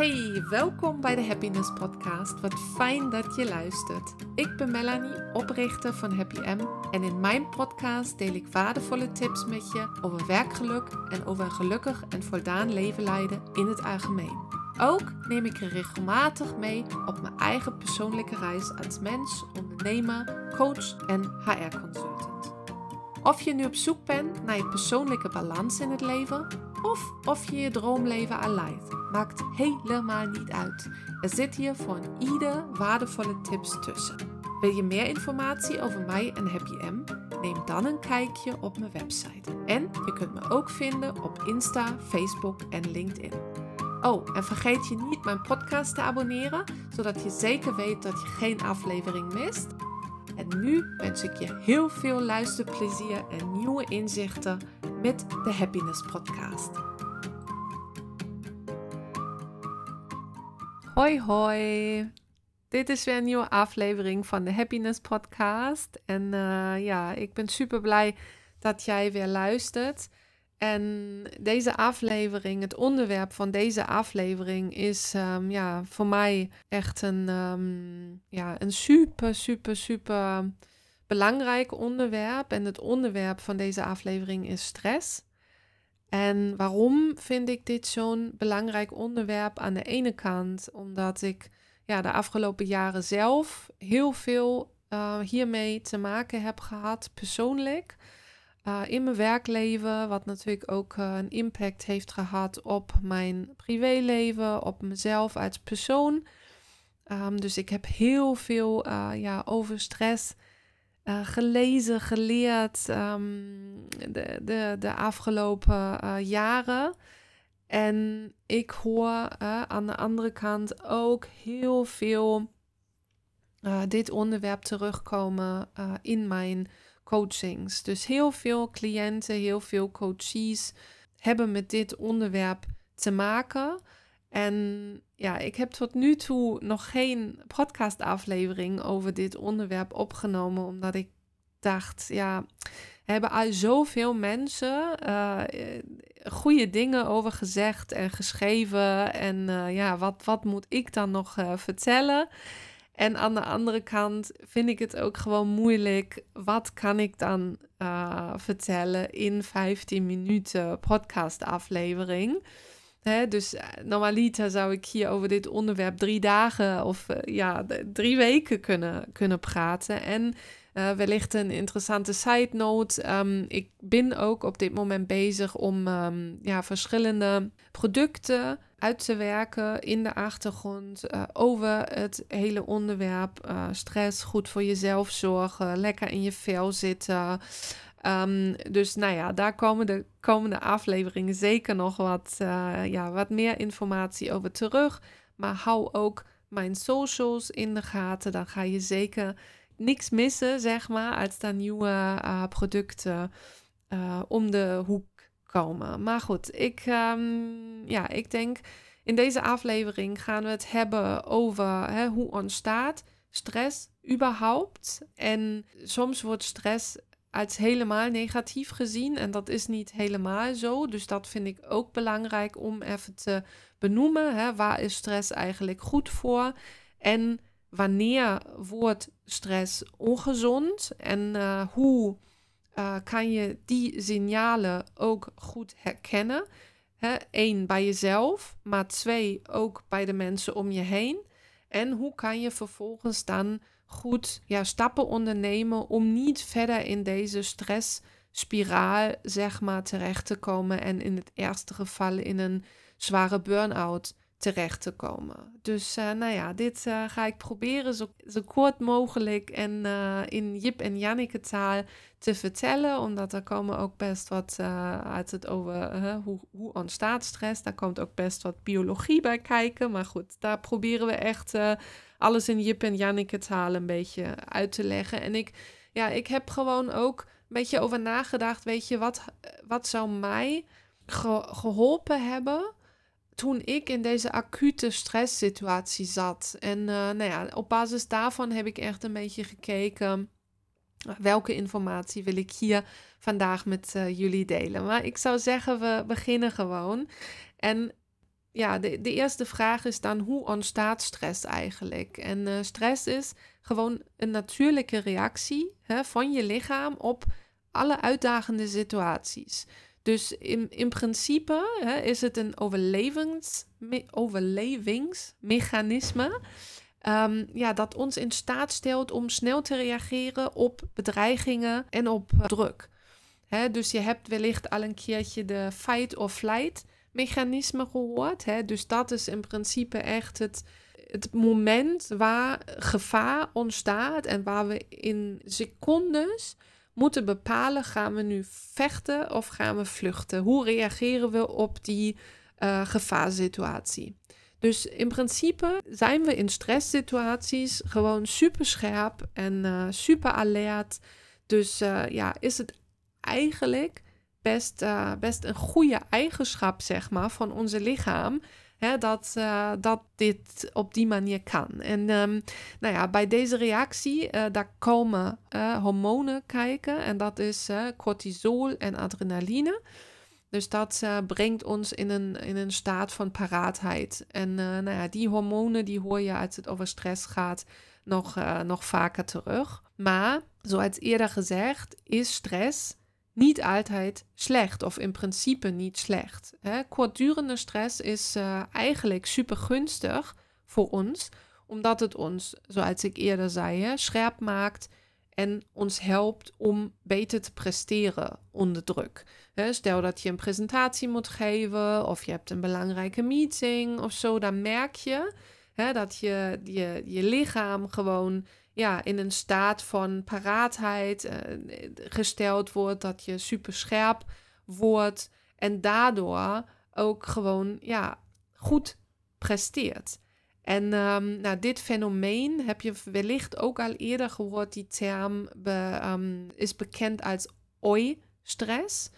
Hey, welkom bij de Happiness Podcast. Wat fijn dat je luistert. Ik ben Melanie, oprichter van Happy M. En in mijn podcast deel ik waardevolle tips met je over werkgeluk en over een gelukkig en voldaan leven leiden in het algemeen. Ook neem ik je regelmatig mee op mijn eigen persoonlijke reis als mens, ondernemer, coach en HR-consultant. Of je nu op zoek bent naar je persoonlijke balans in het leven, of of je je droomleven leidt, maakt helemaal niet uit. Er zit hier voor ieder waardevolle tips tussen. Wil je meer informatie over mij en Happy M? Neem dan een kijkje op mijn website. En je kunt me ook vinden op Insta, Facebook en LinkedIn. Oh, en vergeet je niet mijn podcast te abonneren, zodat je zeker weet dat je geen aflevering mist. En nu wens ik je heel veel luisterplezier en nieuwe inzichten met de Happiness Podcast. Hoi hoi! Dit is weer een nieuwe aflevering van de Happiness Podcast. En uh, ja, ik ben super blij dat jij weer luistert. En deze aflevering, het onderwerp van deze aflevering is um, ja, voor mij echt een, um, ja, een super, super, super belangrijk onderwerp. En het onderwerp van deze aflevering is stress. En waarom vind ik dit zo'n belangrijk onderwerp? Aan de ene kant omdat ik ja, de afgelopen jaren zelf heel veel uh, hiermee te maken heb gehad, persoonlijk. Uh, in mijn werkleven, wat natuurlijk ook uh, een impact heeft gehad op mijn privéleven, op mezelf als persoon. Um, dus ik heb heel veel uh, ja, over stress gelezen, geleerd um, de, de, de afgelopen jaren. En ik hoor aan de andere kant ook heel veel dit onderwerp terugkomen in mijn coachings. Dus heel veel cliënten, heel veel coaches hebben met dit onderwerp te maken. En ja, ik heb tot nu toe nog geen podcastaflevering over dit onderwerp opgenomen, omdat ik dacht, ja, hebben al zoveel mensen uh, goede dingen over gezegd en geschreven. En uh, ja, wat, wat moet ik dan nog uh, vertellen? En aan de andere kant vind ik het ook gewoon moeilijk. Wat kan ik dan uh, vertellen in 15 minuten podcastaflevering? Hè, dus uh, normaliter zou ik hier over dit onderwerp drie dagen of uh, ja, drie weken kunnen, kunnen praten. En wellicht een interessante side note. Um, ik ben ook op dit moment bezig om um, ja, verschillende producten uit te werken in de achtergrond uh, over het hele onderwerp uh, stress, goed voor jezelf zorgen, lekker in je vel zitten. Um, dus nou ja, daar komen de komende afleveringen zeker nog wat, ja, wat meer informatie over terug. Maar hou ook mijn socials in de gaten. Dan ga je zeker niks missen, zeg maar, als daar nieuwe producten om de hoek komen. Maar goed, ik, um, ja, ik denk in deze aflevering gaan we het hebben over hè, hoe ontstaat stress überhaupt. En soms wordt stress als helemaal negatief gezien en dat is niet helemaal zo. Dus dat vind ik ook belangrijk om even te benoemen. Hè, waar is stress eigenlijk goed voor? En wanneer wordt stress ongezond? En uh, hoe uh, kan je die signalen ook goed herkennen. Eén, bij jezelf, maar twee, ook bij de mensen om je heen. En hoe kan je vervolgens dan goed ja, stappen ondernemen om niet verder in deze stressspiraal, zeg maar, terecht te komen en in het eerste geval in een zware burn-out terecht te komen. Dus uh, nou ja, dit uh, ga ik proberen zo, zo kort mogelijk en uh, in Jip en Janneke taal te vertellen, omdat er komen ook best wat uit het over hoe, hoe ontstaat stress. Daar komt ook best wat biologie bij kijken, maar goed, daar proberen we echt alles in Jip en Janneke taal een beetje uit te leggen. En ik, ja, ik heb gewoon ook een beetje over nagedacht, weet je, wat, wat zou mij ge geholpen hebben toen ik in deze acute stresssituatie zat. En uh, nou ja, op basis daarvan heb ik echt een beetje gekeken. Welke informatie wil ik hier vandaag met uh, jullie delen? Maar ik zou zeggen, we beginnen gewoon. En ja, de, de eerste vraag is dan hoe ontstaat stress eigenlijk? En uh, stress is gewoon een natuurlijke reactie hè, van je lichaam op alle uitdagende situaties. Dus in, in principe hè, is het een overlevings, overlevingsmechanisme. Um, ja, dat ons in staat stelt om snel te reageren op bedreigingen en op uh, druk. Hè, dus je hebt wellicht al een keertje de fight or flight mechanisme gehoord. Hè? Dus dat is in principe echt het, het moment waar gevaar ontstaat en waar we in secondes moeten bepalen: gaan we nu vechten of gaan we vluchten? Hoe reageren we op die uh, gevaarsituatie? Dus in principe zijn we in stresssituaties gewoon super scherp en uh, super alert. Dus uh, ja, is het eigenlijk best, best een goede eigenschap, zeg maar, van onze lichaam. Hè, dat, uh, dat dit op die manier kan. En um, nou ja, bij deze reactie, uh, daar komen hormonen kijken. En dat is cortisol en adrenaline. Dus dat brengt ons in een, in een staat van paraatheid. En nou ja, die hormonen, die hoor je als het over stress gaat, nog, nog vaker terug. Maar, zoals eerder gezegd, is stress niet altijd slecht of in principe niet slecht. Hè. Kortdurende stress is uh, eigenlijk super gunstig voor ons, omdat het ons, zoals ik eerder zei, scherp maakt en ons helpt om beter te presteren onder druk. Stel dat je een presentatie moet geven of je hebt een belangrijke meeting of zo, dan merk je dat je je lichaam gewoon ja, in een staat van paraatheid uh, gesteld wordt, dat je super scherp wordt en daardoor ook gewoon ja, goed presteert. En um, nou, dit fenomeen heb je wellicht ook al eerder gehoord. Die term be, um, is bekend als OI-stress.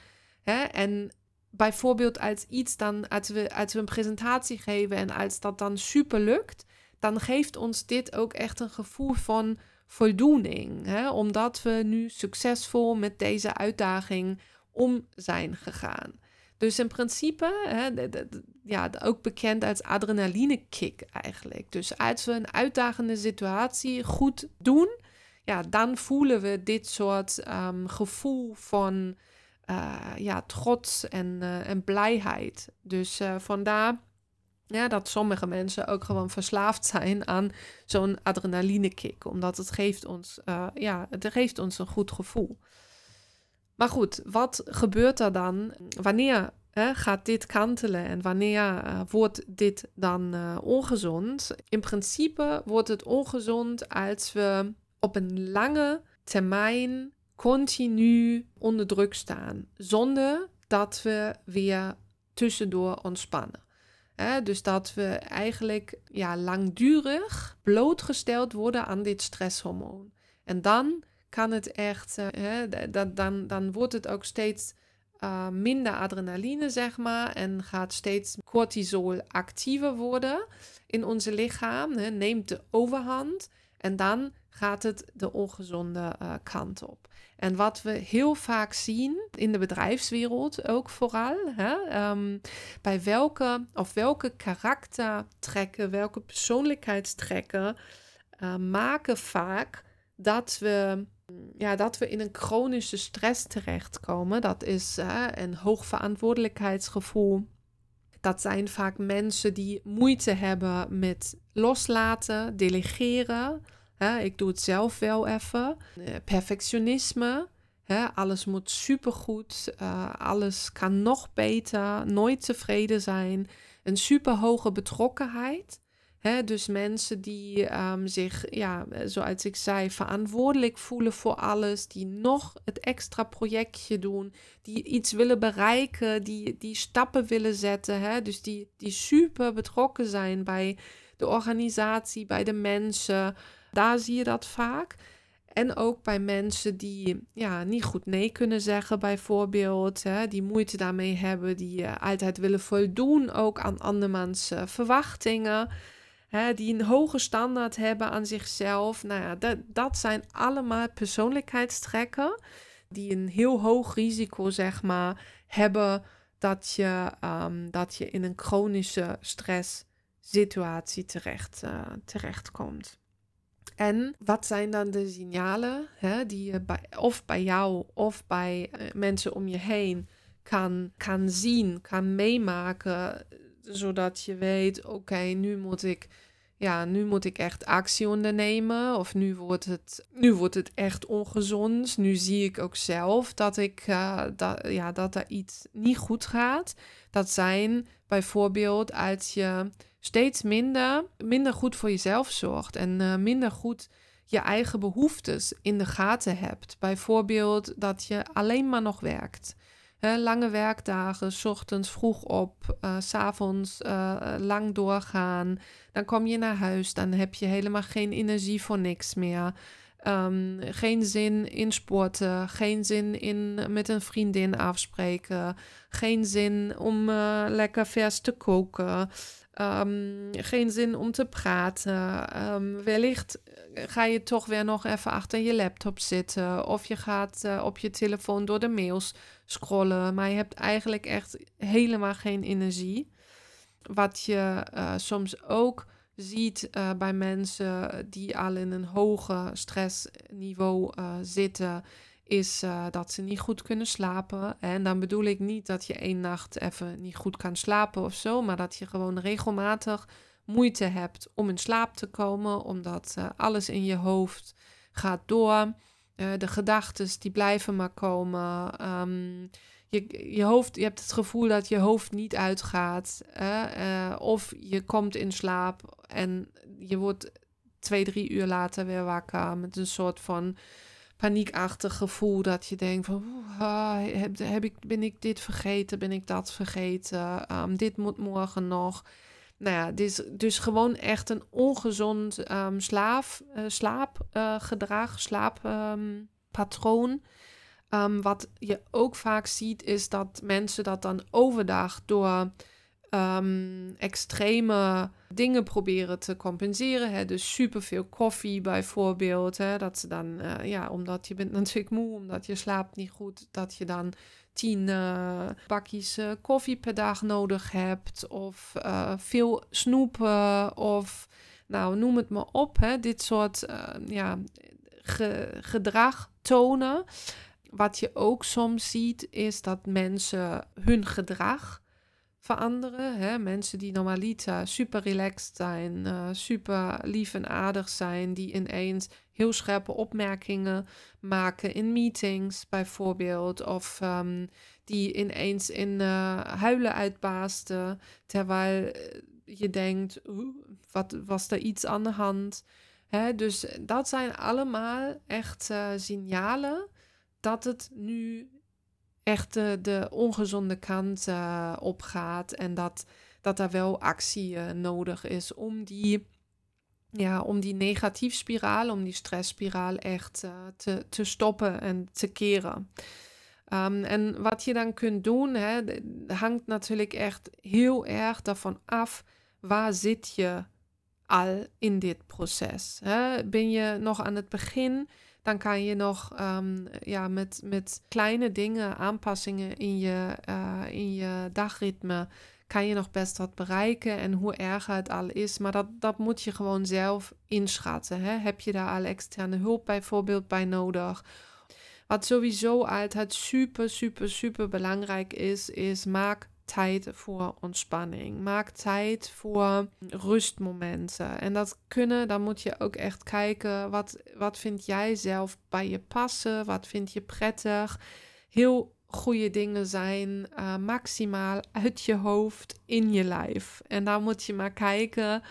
En bijvoorbeeld als iets dan, als we, als we een presentatie geven en als dat dan super lukt, dan geeft ons dit ook echt een gevoel van voldoening. Hè? Omdat we nu succesvol met deze uitdaging om zijn gegaan. Dus in principe, hè, ja, ook bekend als adrenaline kick eigenlijk. Dus als we een uitdagende situatie goed doen, ja, dan voelen we dit soort um, gevoel van uh, ja, trots en, uh, en blijheid. Dus uh, vandaar ja, dat sommige mensen ook gewoon verslaafd zijn aan zo'n adrenalinekick. Omdat het geeft ons, uh, ja, het geeft ons een goed gevoel. Maar goed, wat gebeurt er dan? Wanneer hè, gaat dit kantelen en wanneer uh, wordt dit dan uh, ongezond? In principe wordt het ongezond als we op een lange termijn continu onder druk staan. Zonder dat we weer tussendoor ontspannen. Dus dat we eigenlijk ja, langdurig blootgesteld worden aan dit stresshormoon. En dan kan het echt, uh, dan, dan, wordt het ook steeds uh, minder adrenaline, zeg maar, en gaat steeds cortisol actiever worden in onze lichaam, neemt de overhand en dan gaat het de ongezonde uh, kant op. En wat we heel vaak zien in de bedrijfswereld ook vooral, hè, um, bij welke of welke karaktertrekken, welke persoonlijkheidstrekken uh, maken vaak dat we, ja, dat we in een chronische stress terechtkomen. Dat is een hoog verantwoordelijkheidsgevoel. Dat zijn vaak mensen die moeite hebben met loslaten, delegeren ik doe het zelf wel even. Eh, perfectionisme. alles moet supergoed. Uh, alles kan nog beter. Nooit tevreden zijn. Een super hoge betrokkenheid. dus mensen die um, zich, ja, zoals ik zei, verantwoordelijk voelen voor alles, die nog het extra projectje doen, die iets willen bereiken, die, die stappen willen zetten, dus die, die super betrokken zijn bij de organisatie, bij de mensen. Daar zie je dat vaak. En ook bij mensen die ja, niet goed nee kunnen zeggen, bijvoorbeeld, hè, die moeite daarmee hebben, die uh, altijd willen voldoen ook aan andermans uh, verwachtingen, hè, die een hoge standaard hebben aan zichzelf. Nou ja, dat, dat zijn allemaal persoonlijkheidstrekken die een heel hoog risico, zeg maar, hebben dat je, um, dat je in een chronische stresssituatie terecht, uh, terechtkomt. En wat zijn dan de signalen hè, die je bij, of bij jou of bij uh, mensen om je heen kan, kan zien, kan meemaken, zodat je weet: oké, nu moet ik ja, nu moet ik echt actie ondernemen. Of nu wordt het, nu wordt het echt ongezond. Nu zie ik ook zelf dat, ik, uh, dat, ja, dat er iets niet goed gaat. Dat zijn bijvoorbeeld als je steeds minder, minder goed voor jezelf zorgt en uh, minder goed je eigen behoeftes in de gaten hebt. Bijvoorbeeld dat je alleen maar nog werkt lange werkdagen, ochtends vroeg op, uh, s avonds uh, lang doorgaan. Dan kom je naar huis, dan heb je helemaal geen energie voor niks meer. Um, geen zin in sporten, geen zin in met een vriendin afspreken, geen zin om lekker vers te koken. Um, geen zin om te praten. Um, wellicht ga je toch weer nog even achter je laptop zitten. Of je gaat uh, op je telefoon door de mails scrollen. Maar je hebt eigenlijk echt helemaal geen energie. Wat je uh, soms ook ziet bij mensen die al in een hoge stressniveau zitten is uh, dat ze niet goed kunnen slapen. En dan bedoel ik niet dat je één nacht even niet goed kan slapen of zo, maar dat je gewoon regelmatig moeite hebt om in slaap te komen, omdat uh, alles in je hoofd gaat door. Uh, de gedachten die blijven maar komen. Um, je, je, hoofd, je hebt het gevoel dat je hoofd niet uitgaat. of je komt in slaap en je wordt twee, drie uur later weer wakker met een soort van paniekachtig gevoel dat je denkt van heb, heb ik, ben ik dit vergeten, ben ik dat vergeten, um, dit moet morgen nog. Nou ja, is dus gewoon echt een ongezond um, slaaf, uh, slaapgedrag, uh, slaapatroon. Um, wat je ook vaak ziet is dat mensen dat dan overdag door um, extreme dingen proberen te compenseren. Hè? Dus superveel koffie bijvoorbeeld. Hè? Dat ze dan, uh, ja, omdat je bent natuurlijk moe, omdat je slaapt niet goed, dat je dan tien uh, bakjes uh, koffie per dag nodig hebt. Of veel snoepen of nou, noem het maar op. Hè? Dit soort ja, ge gedrag tonen. Wat je ook soms ziet, is dat mensen hun gedrag veranderen. Hè? Mensen die normaliter super relaxed zijn, uh, super lief en aardig zijn, die ineens heel scherpe opmerkingen maken in meetings bijvoorbeeld, of um, die ineens in uh, huilen uitbaasten, terwijl eh, je denkt, wat was er iets aan de hand? Dus dat zijn allemaal echt signalen dat het nu echt de, de ongezonde kant uh, opgaat. En dat, dat er wel actie uh, nodig is om die, ja, om die negatiefspiraal, om die stressspiraal echt uh, te, te stoppen en te keren. Um, en wat je dan kunt doen, hè, hangt natuurlijk echt heel erg daarvan af waar zit je al in dit proces. Hè? Ben je nog aan het begin? Dan kan je nog um, ja, met, met kleine dingen, aanpassingen in je, uh, in je dagritme, kan je nog best wat bereiken. En hoe erger het al is, maar dat, dat moet je gewoon zelf inschatten. Hè? Heb je daar al externe hulp bijvoorbeeld bij nodig? Wat sowieso altijd super, super, super belangrijk is, is maak tijd voor ontspanning. Maak tijd voor rustmomenten. En dat kunnen, dan moet je ook echt kijken, wat, wat vind jij zelf bij je passen? Wat vind je prettig? Heel goede dingen zijn uh, maximaal uit je hoofd in je lijf. En dan moet je maar kijken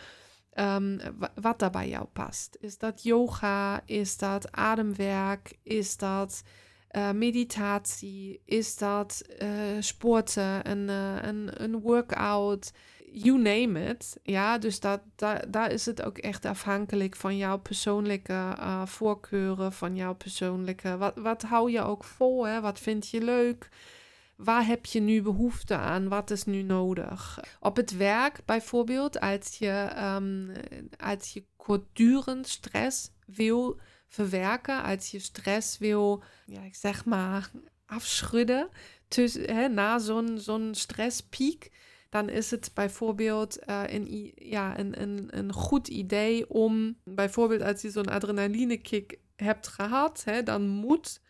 um, wat daar bij jou past. Is dat yoga? Is dat ademwerk? Is dat uh, meditatie? Is dat uh, sporten, een, uh, een, een workout? You name it. Ja, dus dat, dat, daar is het ook echt afhankelijk van jouw persoonlijke voorkeuren, van jouw persoonlijke. Wat, wat hou je ook vol? Hè? Wat vind je leuk? Waar heb je nu behoefte aan? Wat is nu nodig? Op het werk bijvoorbeeld, als je, als je kortdurend stress wil verwerken, als je stress wil, ja, ik zeg maar, afschudden, tussen, na zo'n zo'n stresspiek, dan is het bijvoorbeeld uh, een, ja, een, een, een goed idee om, bijvoorbeeld als je zo'n adrenalinekick hebt gehad, hè, dan moet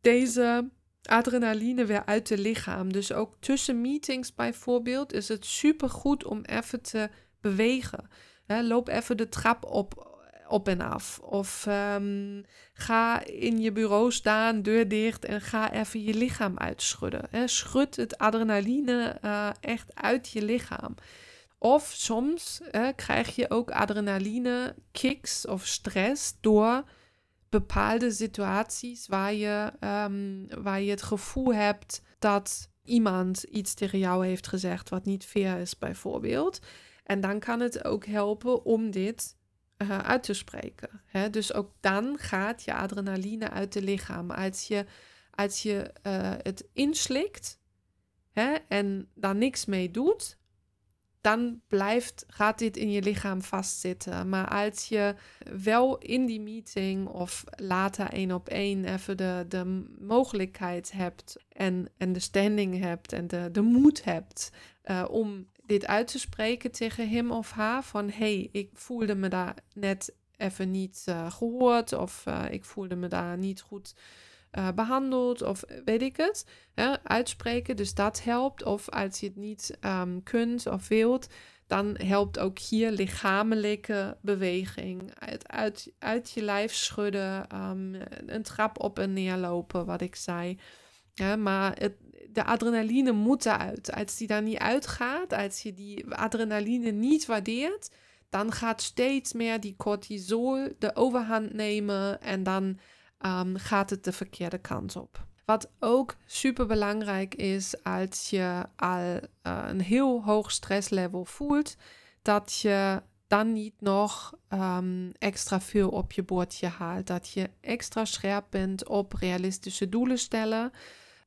deze adrenaline weer uit het lichaam. Dus ook tussen meetings bijvoorbeeld is het super goed om even te bewegen. loop even de trap op, op en af. Of ehm, ga in je bureau staan, deur dicht en ga even je lichaam uitschudden. Schud het adrenaline uh, echt uit je lichaam. Of soms krijg je ook adrenaline kicks of stress door bepaalde situaties waar je, um, waar je het gevoel hebt dat iemand iets tegen jou heeft gezegd wat niet fair is, bijvoorbeeld. En dan kan het ook helpen om dit uh, uit te spreken. Hè? Dus ook dan gaat je adrenaline uit het lichaam. Als je, als je uh, het inslikt hè, en daar niks mee doet, dan blijft, gaat dit in je lichaam vastzitten. Maar als je wel in die meeting of later één op één even de, de mogelijkheid hebt en, en de standing hebt en de, de moed hebt uh, om dit uit te spreken tegen hem of haar van hey, ik voelde me daar net even niet uh, gehoord of uh, ik voelde me daar niet goed uh, behandeld of weet ik het. Hè, uitspreken, dus dat helpt. Of als je het niet um, kunt of wilt, dan helpt ook hier lichamelijke beweging. Uit, uit, uit je lijf schudden, um, een trap op en neer lopen, wat ik zei. Ja, maar het, de adrenaline moet eruit. Als die daar niet uitgaat, als je die adrenaline niet waardeert, dan gaat steeds meer die cortisol de overhand nemen en dan um, gaat het de verkeerde kant op. Wat ook super belangrijk is als je al uh, een heel hoog stresslevel voelt, dat je dan niet nog um, extra veel op je bordje haalt. Dat je extra scherp bent op realistische doelen stellen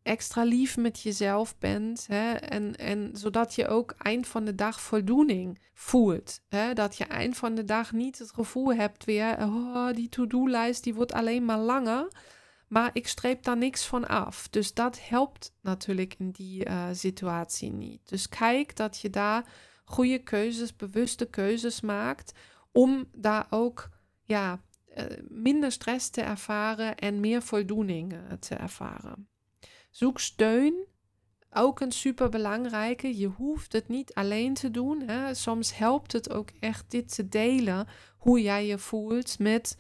extra lief met jezelf bent. Hè? En, en zodat je ook eind van de dag voldoening voelt. Hè? Dat je eind van de dag niet het gevoel hebt weer, oh, die to-do-lijst die wordt alleen maar langer. Maar ik streep daar niks van af. Dus dat helpt natuurlijk in die uh, situatie niet. Dus kijk dat je daar goede keuzes, bewuste keuzes maakt. Om daar ook ja, uh, minder stress te ervaren en meer voldoening te ervaren. Zoek steun. Ook een super belangrijke. Je hoeft het niet alleen te doen. Hè. Soms helpt het ook echt dit te delen. Hoe jij je voelt met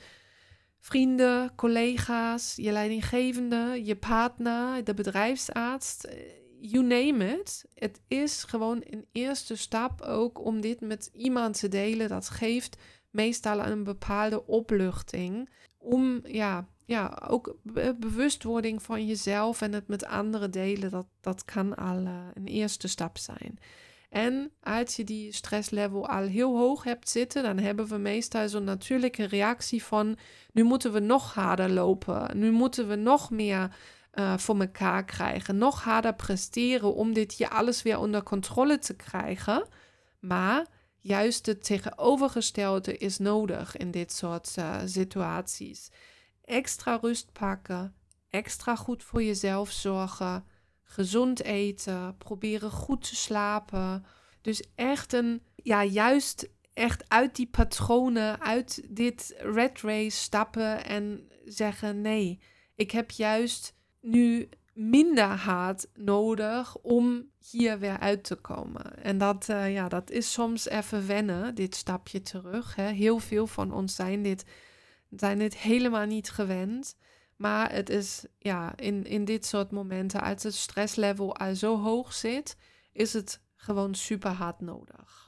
vrienden, collega's, je leidinggevende, je partner, de bedrijfsarts. You name it. Het is gewoon een eerste stap ook om dit met iemand te delen. Dat geeft meestal een bepaalde opluchting. Om ja, ja, ook bewustwording van jezelf en het met anderen delen, dat, dat kan al uh, een eerste stap zijn. En als je die stresslevel al heel hoog hebt zitten, dan hebben we meestal zo'n natuurlijke reactie van nu moeten we nog harder lopen, nu moeten we nog meer uh, voor elkaar krijgen, nog harder presteren om dit hier alles weer onder controle te krijgen. Maar juist het tegenovergestelde is nodig in dit soort uh, situaties extra rust pakken, extra goed voor jezelf zorgen, gezond eten, proberen goed te slapen. Dus echt een, ja, juist echt uit die patronen, uit dit red race stappen en zeggen: nee, ik heb juist nu minder haat nodig om hier weer uit te komen. En dat, uh, ja, dat is soms even wennen, dit stapje terug. Hè. Heel veel van ons zijn dit zijn dit helemaal niet gewend. Maar het is ja, in, in dit soort momenten, als het stresslevel al zo hoog zit, is het gewoon super hard nodig.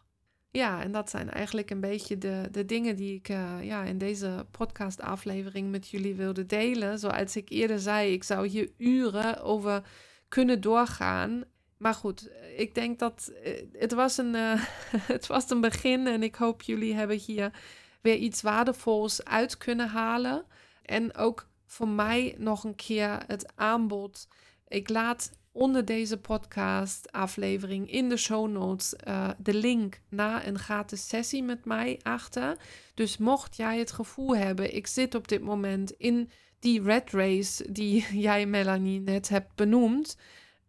Ja, en dat zijn eigenlijk een beetje de, de dingen die ik uh, ja, in deze podcast-aflevering met jullie wilde delen. Zoals ik eerder zei, ik zou hier uren over kunnen doorgaan. Maar goed, ik denk dat uh, het, was een, uh, het was een begin en ik hoop jullie hebben hier weer iets waardevols uit kunnen halen. En ook voor mij nog een keer het aanbod. Ik laat onder deze podcast aflevering in de show notes uh, de link naar een gratis sessie met mij achter. Dus mocht jij het gevoel hebben, ik zit op dit moment in die red race die jij Melanie net hebt benoemd.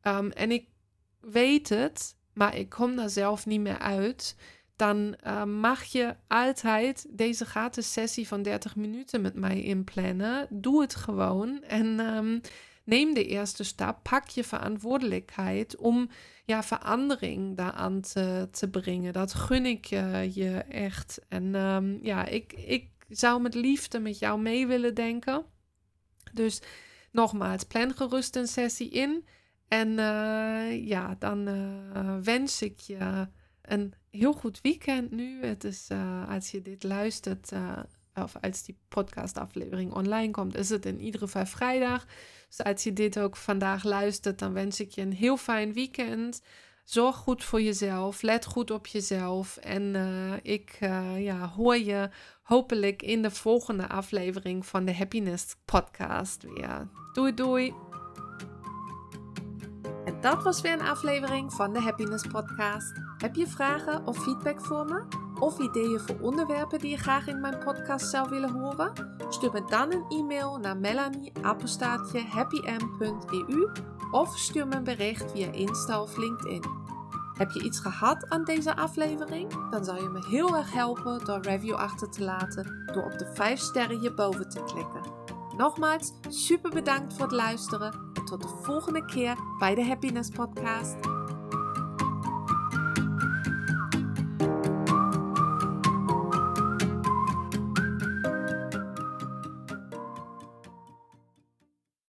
Ehm, en ik weet het, maar ik kom daar zelf niet meer uit. Dan uh, mag je altijd deze gratis sessie van 30 minuten met mij inplannen. Doe het gewoon en um, neem de eerste stap. Pak je verantwoordelijkheid om ja, verandering daaraan te, te brengen. Dat gun ik je, je echt. En um, ja, ik, ik zou met liefde met jou mee willen denken. Dus nogmaals, plan gerust een sessie in. En uh, ja, dan wens ik je een heel goed weekend nu. Het is, uh, als je dit luistert, of als die podcastaflevering online komt, is het in ieder geval vrijdag. Dus als je dit ook vandaag luistert, dan wens ik je een heel fijn weekend. Zorg goed voor jezelf. Let goed op jezelf. En uh, ik ja, hoor je hopelijk in de volgende aflevering van de Happiness Podcast weer. Doei doei. Dat was weer een aflevering van de Happiness Podcast. Heb je vragen of feedback voor me? Of ideeën voor onderwerpen die je graag in mijn podcast zou willen horen? Stuur me dan een e-mail naar melanie.happym.eu of stuur me een bericht via Insta of LinkedIn. Heb je iets gehad aan deze aflevering? Dan zou je me heel erg helpen door een review achter te laten door op de 5 sterren hierboven te klikken. Nogmaals, super bedankt voor het luisteren en tot de volgende keer bij de Happiness Podcast.